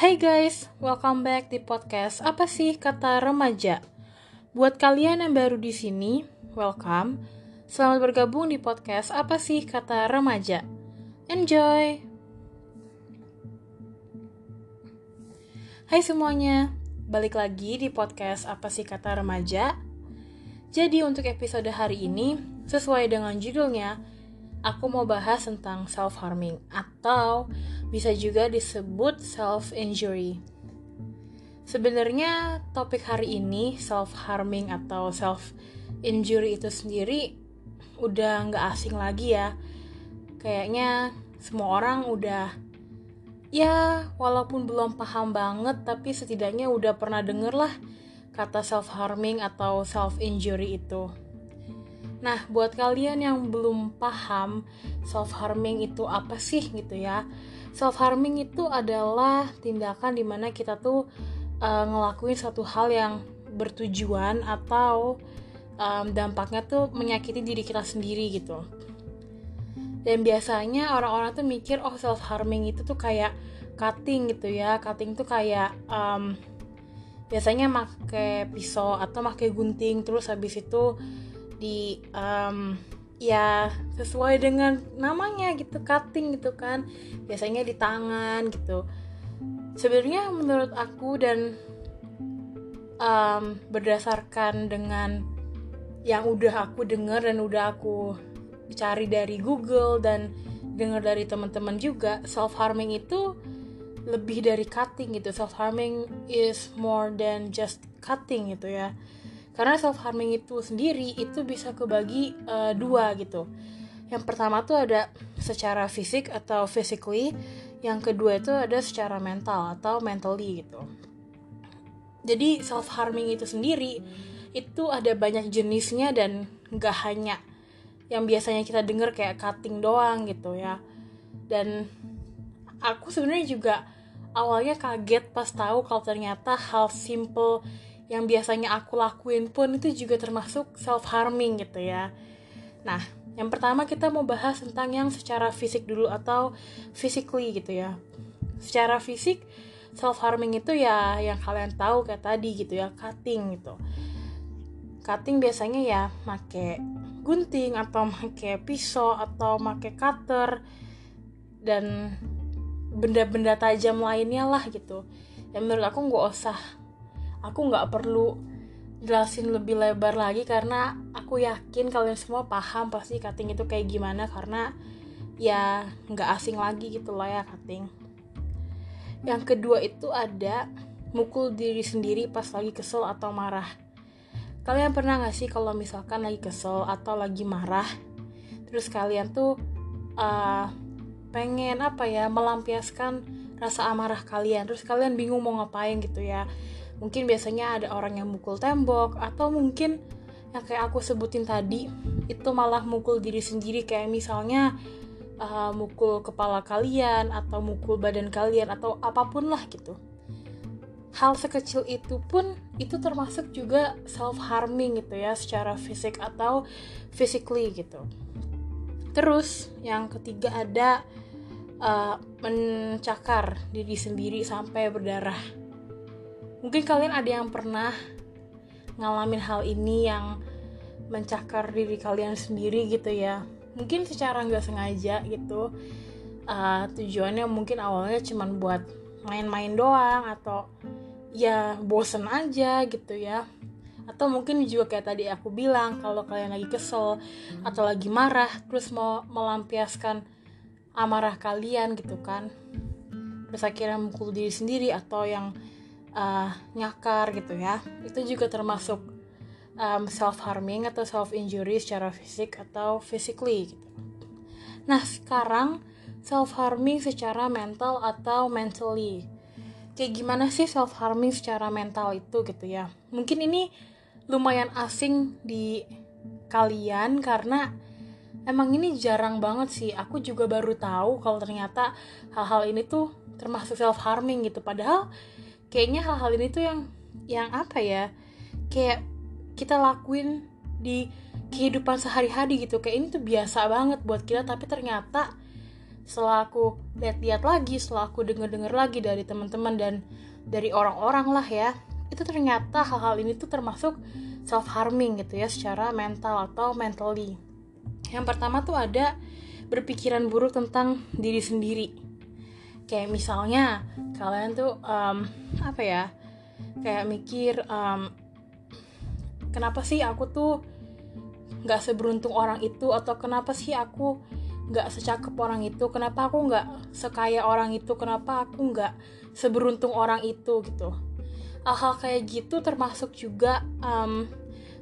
Hai guys, welcome back di podcast Apa sih kata remaja? Buat kalian yang baru di sini, welcome. Selamat bergabung di podcast Apa sih kata remaja? Enjoy. Hai semuanya, balik lagi di podcast Apa sih kata remaja? Jadi untuk episode hari ini, sesuai dengan judulnya, aku mau bahas tentang self harming atau bisa juga disebut self injury. Sebenarnya topik hari ini self harming atau self injury itu sendiri udah nggak asing lagi ya. Kayaknya semua orang udah ya walaupun belum paham banget tapi setidaknya udah pernah denger lah kata self harming atau self injury itu. Nah, buat kalian yang belum paham self harming itu apa sih gitu ya. Self harming itu adalah tindakan di mana kita tuh uh, ngelakuin satu hal yang bertujuan atau um, dampaknya tuh menyakiti diri kita sendiri gitu. Dan biasanya orang-orang tuh mikir oh self harming itu tuh kayak cutting gitu ya. Cutting tuh kayak um, biasanya pakai pisau atau pakai gunting terus habis itu di um, ya sesuai dengan namanya gitu cutting gitu kan. Biasanya di tangan gitu. Sebenarnya menurut aku dan um, berdasarkan dengan yang udah aku dengar dan udah aku cari dari Google dan dengar dari teman-teman juga self harming itu lebih dari cutting gitu. Self harming is more than just cutting gitu ya karena self harming itu sendiri itu bisa kebagi uh, dua gitu. Yang pertama tuh ada secara fisik atau physically yang kedua itu ada secara mental atau mentally gitu. Jadi self harming itu sendiri itu ada banyak jenisnya dan nggak hanya yang biasanya kita dengar kayak cutting doang gitu ya. Dan aku sebenarnya juga awalnya kaget pas tahu kalau ternyata hal simple yang biasanya aku lakuin pun itu juga termasuk self harming gitu ya. Nah, yang pertama kita mau bahas tentang yang secara fisik dulu atau physically gitu ya. Secara fisik self harming itu ya yang kalian tahu kayak tadi gitu ya, cutting gitu. Cutting biasanya ya make gunting atau make pisau atau make cutter dan benda-benda tajam lainnya lah gitu. Yang menurut aku nggak usah aku nggak perlu jelasin lebih lebar lagi karena aku yakin kalian semua paham pasti cutting itu kayak gimana karena ya nggak asing lagi gitu lah ya cutting. Yang kedua itu ada mukul diri sendiri pas lagi kesel atau marah. Kalian pernah gak sih kalau misalkan lagi kesel atau lagi marah terus kalian tuh uh, pengen apa ya melampiaskan rasa amarah kalian terus kalian bingung mau ngapain gitu ya mungkin biasanya ada orang yang mukul tembok atau mungkin yang kayak aku sebutin tadi itu malah mukul diri sendiri. Kayak misalnya uh, mukul kepala kalian atau mukul badan kalian atau apa pun lah gitu. Hal sekecil itu pun itu termasuk juga self harming gitu ya secara fisik atau physically gitu. Terus yang ketiga ada uh, mencakar diri sendiri sampai berdarah Mungkin kalian ada yang pernah ngalamin hal ini yang mencakar diri kalian sendiri gitu ya. Mungkin secara nggak sengaja gitu. Uh, tujuannya mungkin awalnya cuma buat main-main doang atau ya bosen aja gitu ya atau mungkin juga kayak tadi aku bilang kalau kalian lagi kesel atau lagi marah terus mau melampiaskan amarah kalian gitu kan terus akhirnya mukul diri sendiri atau yang uh, nyakar gitu ya. Itu juga termasuk um, self harming atau self injury secara fisik atau physically gitu. Nah sekarang self harming secara mental atau mentally. Kayak gimana sih self harming secara mental itu gitu ya? Mungkin ini lumayan asing di kalian karena emang ini jarang banget sih. Aku juga baru tahu kalau ternyata hal-hal ini tuh termasuk self harming gitu. Padahal kayaknya hal-hal ini tuh yang yang apa ya kayak kita lakuin di kehidupan sehari-hari gitu. Kayak ini tuh biasa banget buat kita tapi ternyata setelah aku lihat-lihat lagi setelah aku denger-denger lagi dari teman-teman dan dari orang-orang lah ya itu ternyata hal-hal ini tuh termasuk self harming gitu ya secara mental atau mentally. Yang pertama tuh ada berpikiran buruk tentang diri sendiri kayak misalnya kalian tuh um, apa ya kayak mikir um, kenapa sih aku tuh nggak seberuntung orang itu atau kenapa sih aku nggak secakep orang itu kenapa aku nggak sekaya orang itu kenapa aku nggak seberuntung orang itu gitu. Hal-hal kayak gitu termasuk juga um,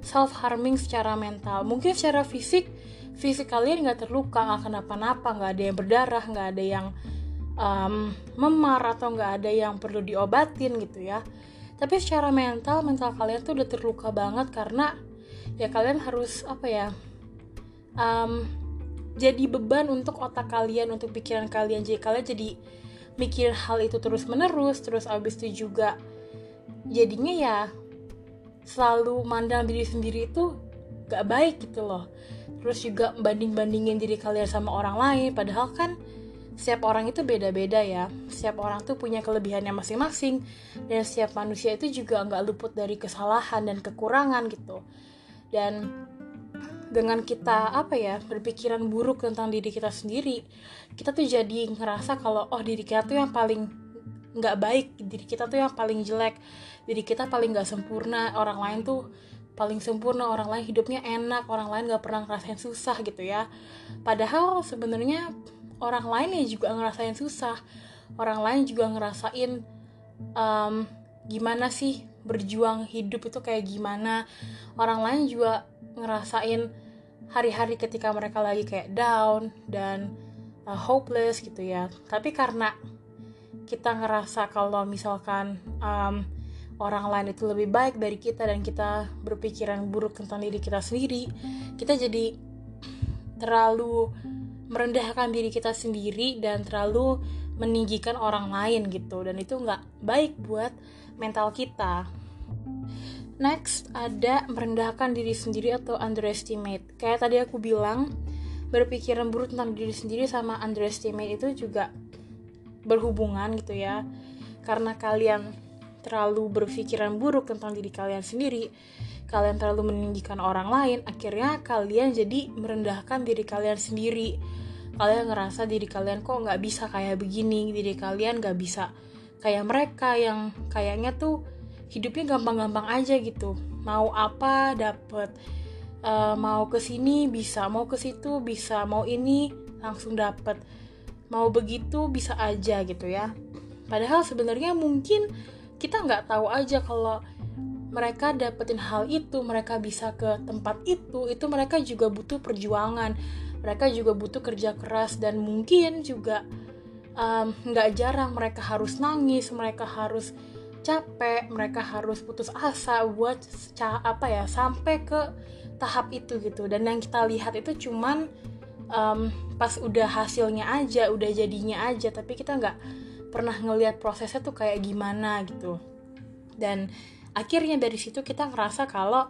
self harming secara mental. Mungkin secara fisik fisik kalian nggak terluka nggak kenapa-napa nggak ada yang berdarah nggak ada yang um, memar atau nggak ada yang perlu diobatin gitu ya. Tapi secara mental mental kalian tuh udah terluka banget karena ya kalian harus apa ya um, jadi beban untuk otak kalian untuk pikiran kalian. Jadi kalian jadi mikir hal itu terus menerus terus abis itu juga jadinya ya selalu mandang diri sendiri itu gak baik gitu loh. Terus juga banding bandingin diri kalian sama orang lain padahal kan setiap orang itu beda-beda ya. Setiap orang tuh punya kelebihannya masing-masing. Dan setiap manusia itu juga nggak luput dari kesalahan dan kekurangan gitu. Dan dengan kita apa ya berpikiran buruk tentang diri kita sendiri kita tuh jadi ngerasa kalau oh diri kita tuh yang paling nggak baik diri kita tuh yang paling jelek diri kita paling nggak sempurna orang lain tuh paling sempurna orang lain hidupnya enak orang lain nggak pernah ngerasain susah gitu ya. Padahal sebenarnya orang lain yang juga ngerasain susah. Orang lain juga ngerasain um, gimana sih berjuang hidup itu kayak gimana. Orang lain juga ngerasain hari-hari ketika mereka lagi kayak down dan uh, hopeless gitu ya. Tapi karena kita ngerasa kalau misalkan um, orang lain itu lebih baik dari kita dan kita berpikiran buruk tentang diri kita sendiri kita jadi terlalu merendahkan diri kita sendiri dan terlalu meninggikan orang lain gitu dan itu nggak baik buat mental kita Next, ada merendahkan diri sendiri atau underestimate. Kayak tadi aku bilang, berpikiran buruk tentang diri sendiri sama underestimate itu juga berhubungan gitu ya. Karena kalian terlalu berpikiran buruk tentang diri kalian sendiri, kalian terlalu meninggikan orang lain, akhirnya kalian jadi merendahkan diri kalian sendiri. Kalian ngerasa diri kalian kok nggak bisa kayak begini, diri kalian nggak bisa kayak mereka yang kayaknya tuh hidupnya gampang-gampang aja gitu. Mau apa dapet uh, mau ke sini bisa mau ke situ bisa mau ini langsung dapet. Mau begitu bisa aja gitu ya. Padahal sebenarnya mungkin kita nggak tahu aja kalau mereka dapetin hal itu mereka bisa ke tempat itu itu mereka juga butuh perjuangan mereka juga butuh kerja keras dan mungkin juga nggak um, jarang mereka harus nangis mereka harus capek mereka harus putus asa buat apa ya sampai ke tahap itu gitu. Dan yang kita lihat itu cuman um, pas udah hasilnya aja udah jadinya aja tapi kita nggak pernah ngelihat prosesnya tuh kayak gimana gitu. Dan akhirnya dari situ kita ngerasa kalau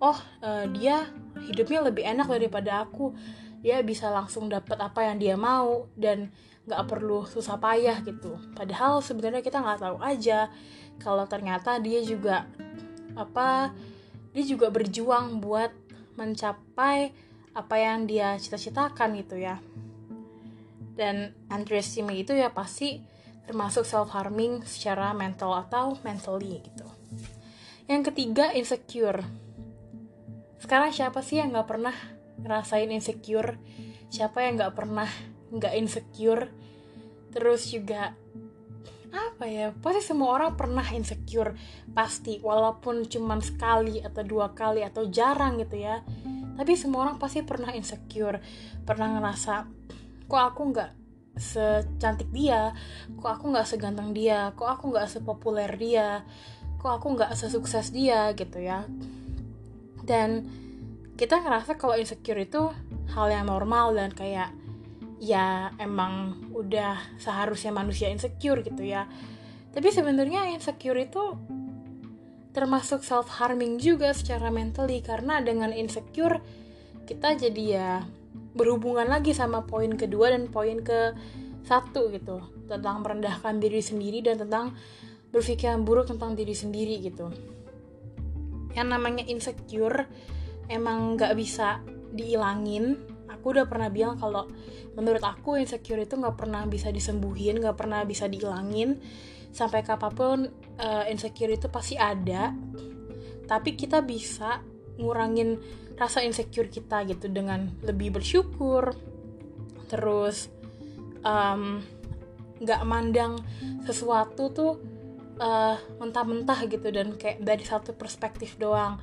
oh uh, dia hidupnya lebih enak daripada aku dia bisa langsung dapat apa yang dia mau dan nggak perlu susah payah gitu. Padahal sebenarnya kita nggak tahu aja kalau ternyata dia juga apa dia juga berjuang buat mencapai apa yang dia cita-citakan gitu ya. Dan underestimate itu ya pasti termasuk self harming secara mental atau mentally gitu. Yang ketiga insecure. Sekarang siapa sih yang nggak pernah ngerasain insecure. Siapa yang nggak pernah nggak insecure? Terus juga apa ya pasti semua orang pernah insecure. Pasti walaupun cuma sekali atau dua kali atau jarang gitu ya. Tapi semua orang pasti pernah insecure. Pernah ngerasa kok aku nggak secantik dia? Kok aku nggak seganteng dia? Kok aku nggak sepopuler dia? Kok aku nggak sesukses dia? Gitu ya. Dan kita ngerasa kalau insecure itu hal yang normal dan kayak ya emang udah seharusnya manusia insecure gitu ya. Tapi sebenarnya insecure itu termasuk self harming juga secara mentally karena dengan insecure kita jadi ya berhubungan lagi sama poin kedua dan poin ke satu gitu. Tentang merendahkan diri sendiri dan tentang berpikiran buruk tentang diri sendiri gitu. Yang namanya insecure emang nggak bisa diilangin. Aku udah pernah bilang kalau menurut aku insecure itu nggak pernah bisa disembuhin nggak pernah bisa dihilangin sampai kapan pun uh, insecure itu pasti ada. Tapi kita bisa ngurangin rasa insecure kita gitu dengan lebih bersyukur. Terus nggak um, mandang sesuatu tuh uh, mentah-mentah gitu dan kayak dari satu perspektif doang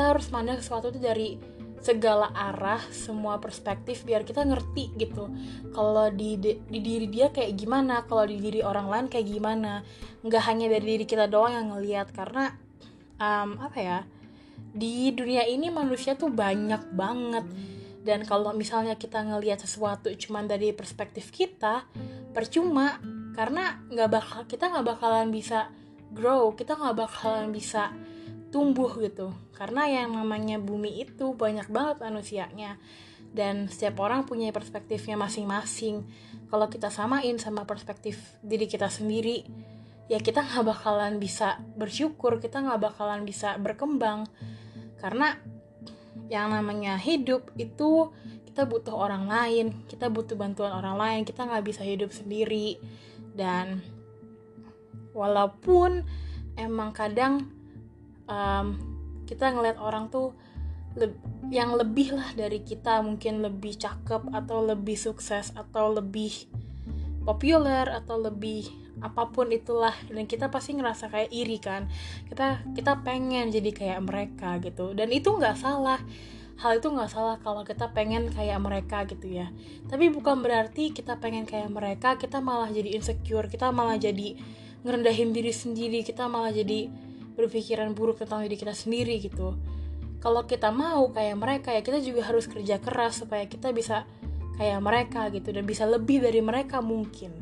kita harus mandang sesuatu tuh dari segala arah semua perspektif biar kita ngerti gitu. Kalau di, di di diri dia kayak gimana kalau di diri orang lain kayak gimana. Nggak hanya dari diri kita doang yang ngelihat karena um, apa ya di dunia ini manusia tuh banyak banget. Dan kalau misalnya kita ngelihat sesuatu cuman dari perspektif kita percuma. Karena nggak bakal kita nggak bakalan bisa grow kita nggak bakalan bisa tumbuh gitu karena yang namanya bumi itu banyak banget manusianya. Dan setiap orang punya perspektifnya masing-masing. Kalau kita samain sama perspektif diri kita sendiri ya kita nggak bakalan bisa bersyukur kita nggak bakalan bisa berkembang. Karena yang namanya hidup itu kita butuh orang lain kita butuh bantuan orang lain kita nggak bisa hidup sendiri. Dan walaupun emang kadang um, kita ngeliat orang tuh le yang lebih lah dari kita mungkin lebih cakep atau lebih sukses atau lebih populer atau lebih apa pun itulah. Dan kita pasti ngerasa kayak iri kan. Kita kita pengen jadi kayak mereka gitu. Dan itu nggak salah. Hal itu nggak salah kalau kita pengen kayak mereka gitu ya. Tapi bukan berarti kita pengen kayak mereka kita malah jadi insecure kita malah jadi ngerendahin diri sendiri kita malah jadi berpikiran buruk tentang diri kita sendiri gitu. Kalau kita mau kayak mereka ya kita juga harus kerja keras supaya kita bisa kayak mereka gitu dan bisa lebih dari mereka mungkin.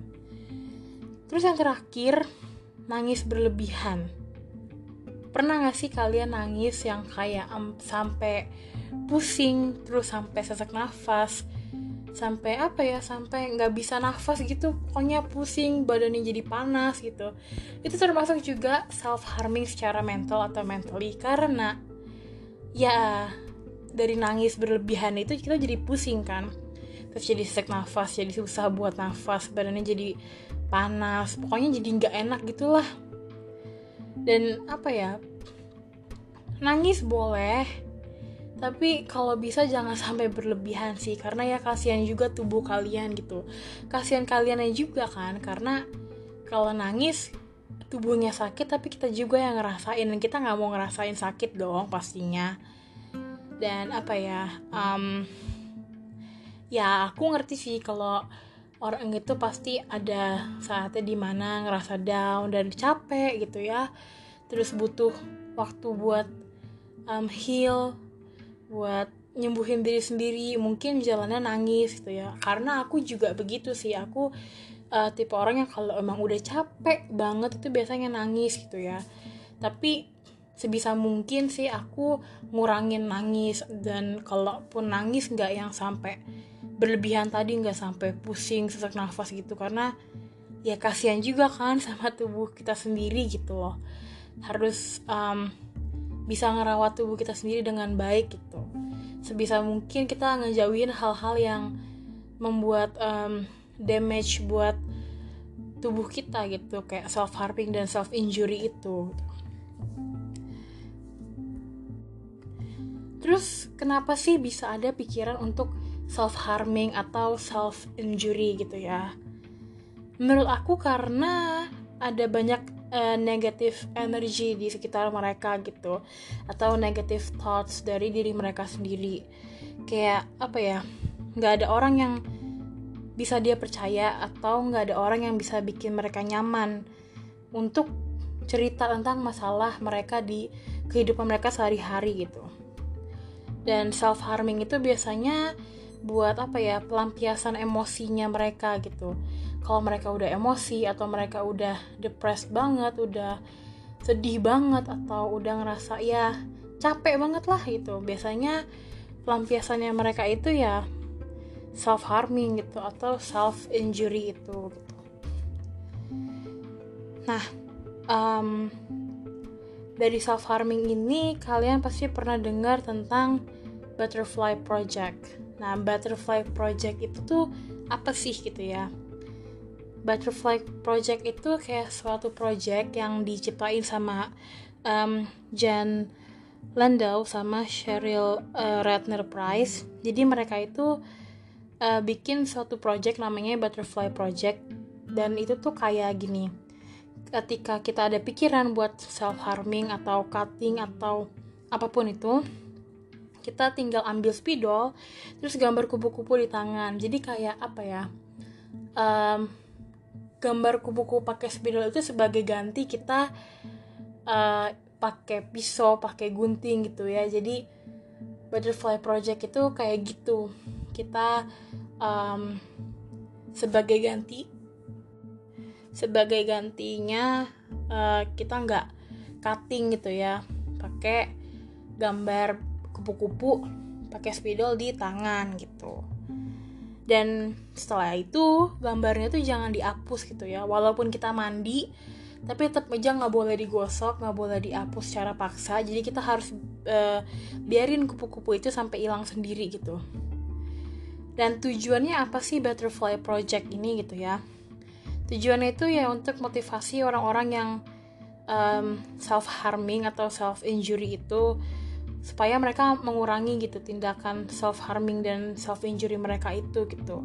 Terus yang terakhir, nangis berlebihan. Pernah gak sih kalian nangis yang kayak um, sampai pusing, terus sampai sesak nafas, sampai apa ya, sampai nggak bisa nafas gitu, pokoknya pusing, badannya jadi panas gitu. Itu termasuk juga self harming secara mental atau mentally. Karena ya dari nangis berlebihan itu kita jadi pusing kan. Terus jadi sesak nafas jadi susah buat nafas badannya jadi panas. Pokoknya jadi nggak enak gitulah. Dan apa ya nangis boleh tapi kalau bisa jangan sampai berlebihan sih karena ya kasihan juga tubuh kalian gitu. Kasihan kaliannya juga kan karena kalau nangis tubuhnya sakit tapi kita juga yang ngerasain. Dan kita nggak mau ngerasain sakit dong pastinya. Dan apa ya um, ya aku ngerti sih kalau orang itu pasti ada saatnya di mana ngerasa down dan capek gitu ya. Terus butuh waktu buat um, heal buat nyembuhin diri sendiri mungkin jalannya nangis gitu ya. Karena aku juga begitu sih aku uh, tipe orang yang kalau emang udah capek banget itu biasanya nangis gitu ya. Tapi sebisa mungkin sih aku ngurangin nangis dan kalaupun nangis nggak yang sampai berlebihan tadi nggak sampai pusing sesak nafas gitu. Karena ya kasihan juga kan sama tubuh kita sendiri gitu loh. Harus um, bisa ngerawat tubuh kita sendiri dengan baik gitu. Sebisa mungkin kita ngejauhin hal-hal yang membuat um, damage buat tubuh kita gitu kayak self harming dan self injury itu. Terus kenapa sih bisa ada pikiran untuk self harming atau self injury gitu ya? Menurut aku karena ada banyak uh, negative energy di sekitar mereka gitu atau negative thoughts dari diri mereka sendiri. Kayak apa ya nggak ada orang yang bisa dia percaya atau nggak ada orang yang bisa bikin mereka nyaman untuk cerita tentang masalah mereka di kehidupan mereka sehari-hari gitu. Dan self harming itu biasanya buat apa ya pelampiasan emosinya mereka gitu kalau mereka udah emosi atau mereka udah depressed banget udah sedih banget atau udah ngerasa ya capek banget lah gitu biasanya pelampiasannya mereka itu ya self harming gitu atau self injury itu gitu. Nah, um, dari self harming ini kalian pasti pernah dengar tentang butterfly project. Nah, butterfly project itu tuh apa sih gitu ya? Butterfly project itu kayak suatu project yang diciptain sama um, Jan Landau sama Cheryl uh, Ratner Price. Jadi mereka itu uh, bikin suatu project namanya Butterfly Project dan itu tuh kayak gini ketika kita ada pikiran buat self harming atau cutting atau apa pun itu kita tinggal ambil spidol terus gambar kupu-kupu di tangan jadi kayak apa ya um, gambar kupu-kupu pakai spidol itu sebagai ganti kita uh, pakai pisau pakai gunting gitu ya. Jadi butterfly project itu kayak gitu. Kita um, sebagai ganti sebagai gantinya uh, kita nggak cutting gitu ya. Pakai gambar kupu-kupu pakai spidol di tangan gitu dan setelah itu gambarnya tuh jangan dihapus gitu ya. Walaupun kita mandi tapi tetap aja nggak boleh digosok nggak boleh dihapus secara paksa. Jadi kita harus uh, biarin kupu-kupu itu sampai hilang sendiri gitu. Dan tujuannya apa sih butterfly project ini gitu ya? Tujuannya itu ya untuk motivasi orang-orang yang um, self harming atau self injury itu supaya mereka mengurangi gitu tindakan self harming dan self injury mereka itu gitu.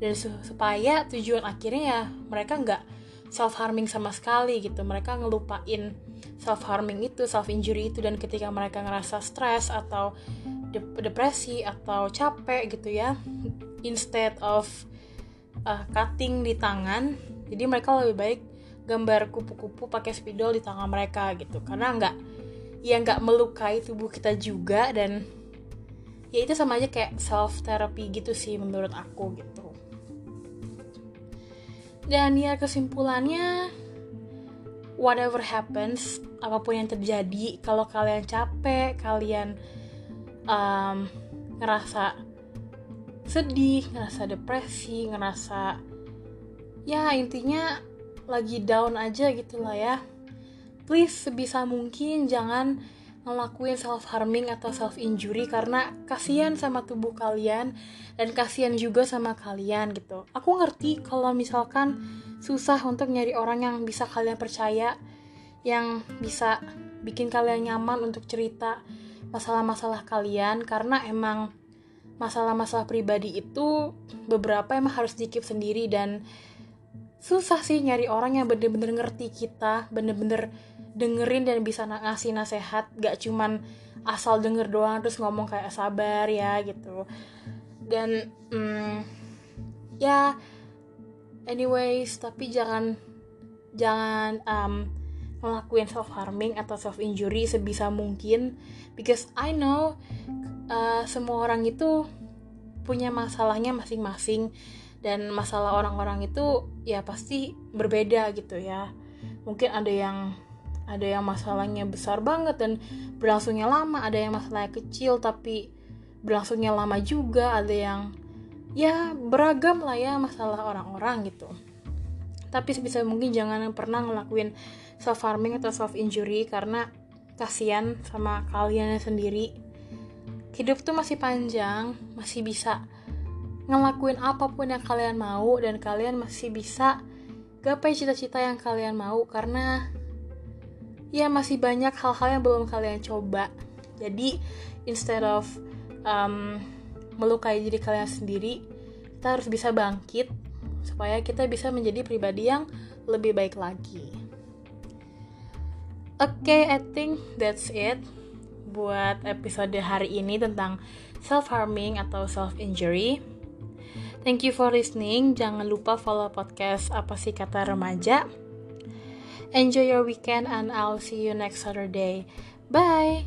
Dan su supaya tujuan akhirnya ya mereka nggak self harming sama sekali gitu. Mereka ngelupain self harming itu self injury itu. Dan ketika mereka ngerasa stres atau depresi atau capek gitu ya instead of uh, cutting di tangan jadi mereka lebih baik gambar kupu-kupu pakai spidol di tangan mereka gitu. Karena nggak ya nggak melukai tubuh kita juga dan ya itu sama aja kayak self therapy gitu sih menurut aku gitu. Dan ya kesimpulannya whatever happens apa pun yang terjadi kalau kalian capek kalian um, ngerasa sedih ngerasa depresi ngerasa ya intinya lagi down aja gitu lah ya please sebisa mungkin jangan ngelakuin self harming atau self injury karena kasihan sama tubuh kalian dan kasihan juga sama kalian gitu. Aku ngerti kalau misalkan susah untuk nyari orang yang bisa kalian percaya, yang bisa bikin kalian nyaman untuk cerita masalah-masalah kalian karena emang masalah-masalah pribadi itu beberapa emang harus dikip sendiri dan susah sih nyari orang yang bener-bener ngerti kita bener-bener dengerin dan bisa ngasih nasehat gak cuman asal denger doang terus ngomong kayak sabar ya gitu. Dan hmm, ya anyways tapi jangan jangan um, ngelakuin self harming atau self injury sebisa mungkin. Because I know uh, semua orang itu punya masalahnya masing-masing. Dan masalah orang-orang itu ya pasti berbeda gitu ya. Mungkin ada yang ada yang masalahnya besar banget dan berlangsungnya lama. Ada yang masalahnya kecil tapi berlangsungnya lama juga. Ada yang ya beragam lah ya masalah orang-orang gitu. Tapi sebisa mungkin jangan pernah ngelakuin self harming atau self injury karena kasihan sama kalian sendiri. Hidup tuh masih panjang masih bisa ngelakuin apa pun yang kalian mau dan kalian masih bisa gapai cita-cita yang kalian mau karena ya masih banyak hal-hal yang belum kalian coba jadi instead of um, melukai diri kalian sendiri kita harus bisa bangkit supaya kita bisa menjadi pribadi yang lebih baik lagi oke okay, I think that's it buat episode hari ini tentang self harming atau self injury Thank you for listening. Jangan lupa follow podcast Apa sih kata remaja. Enjoy your weekend and I'll see you next Saturday. Bye.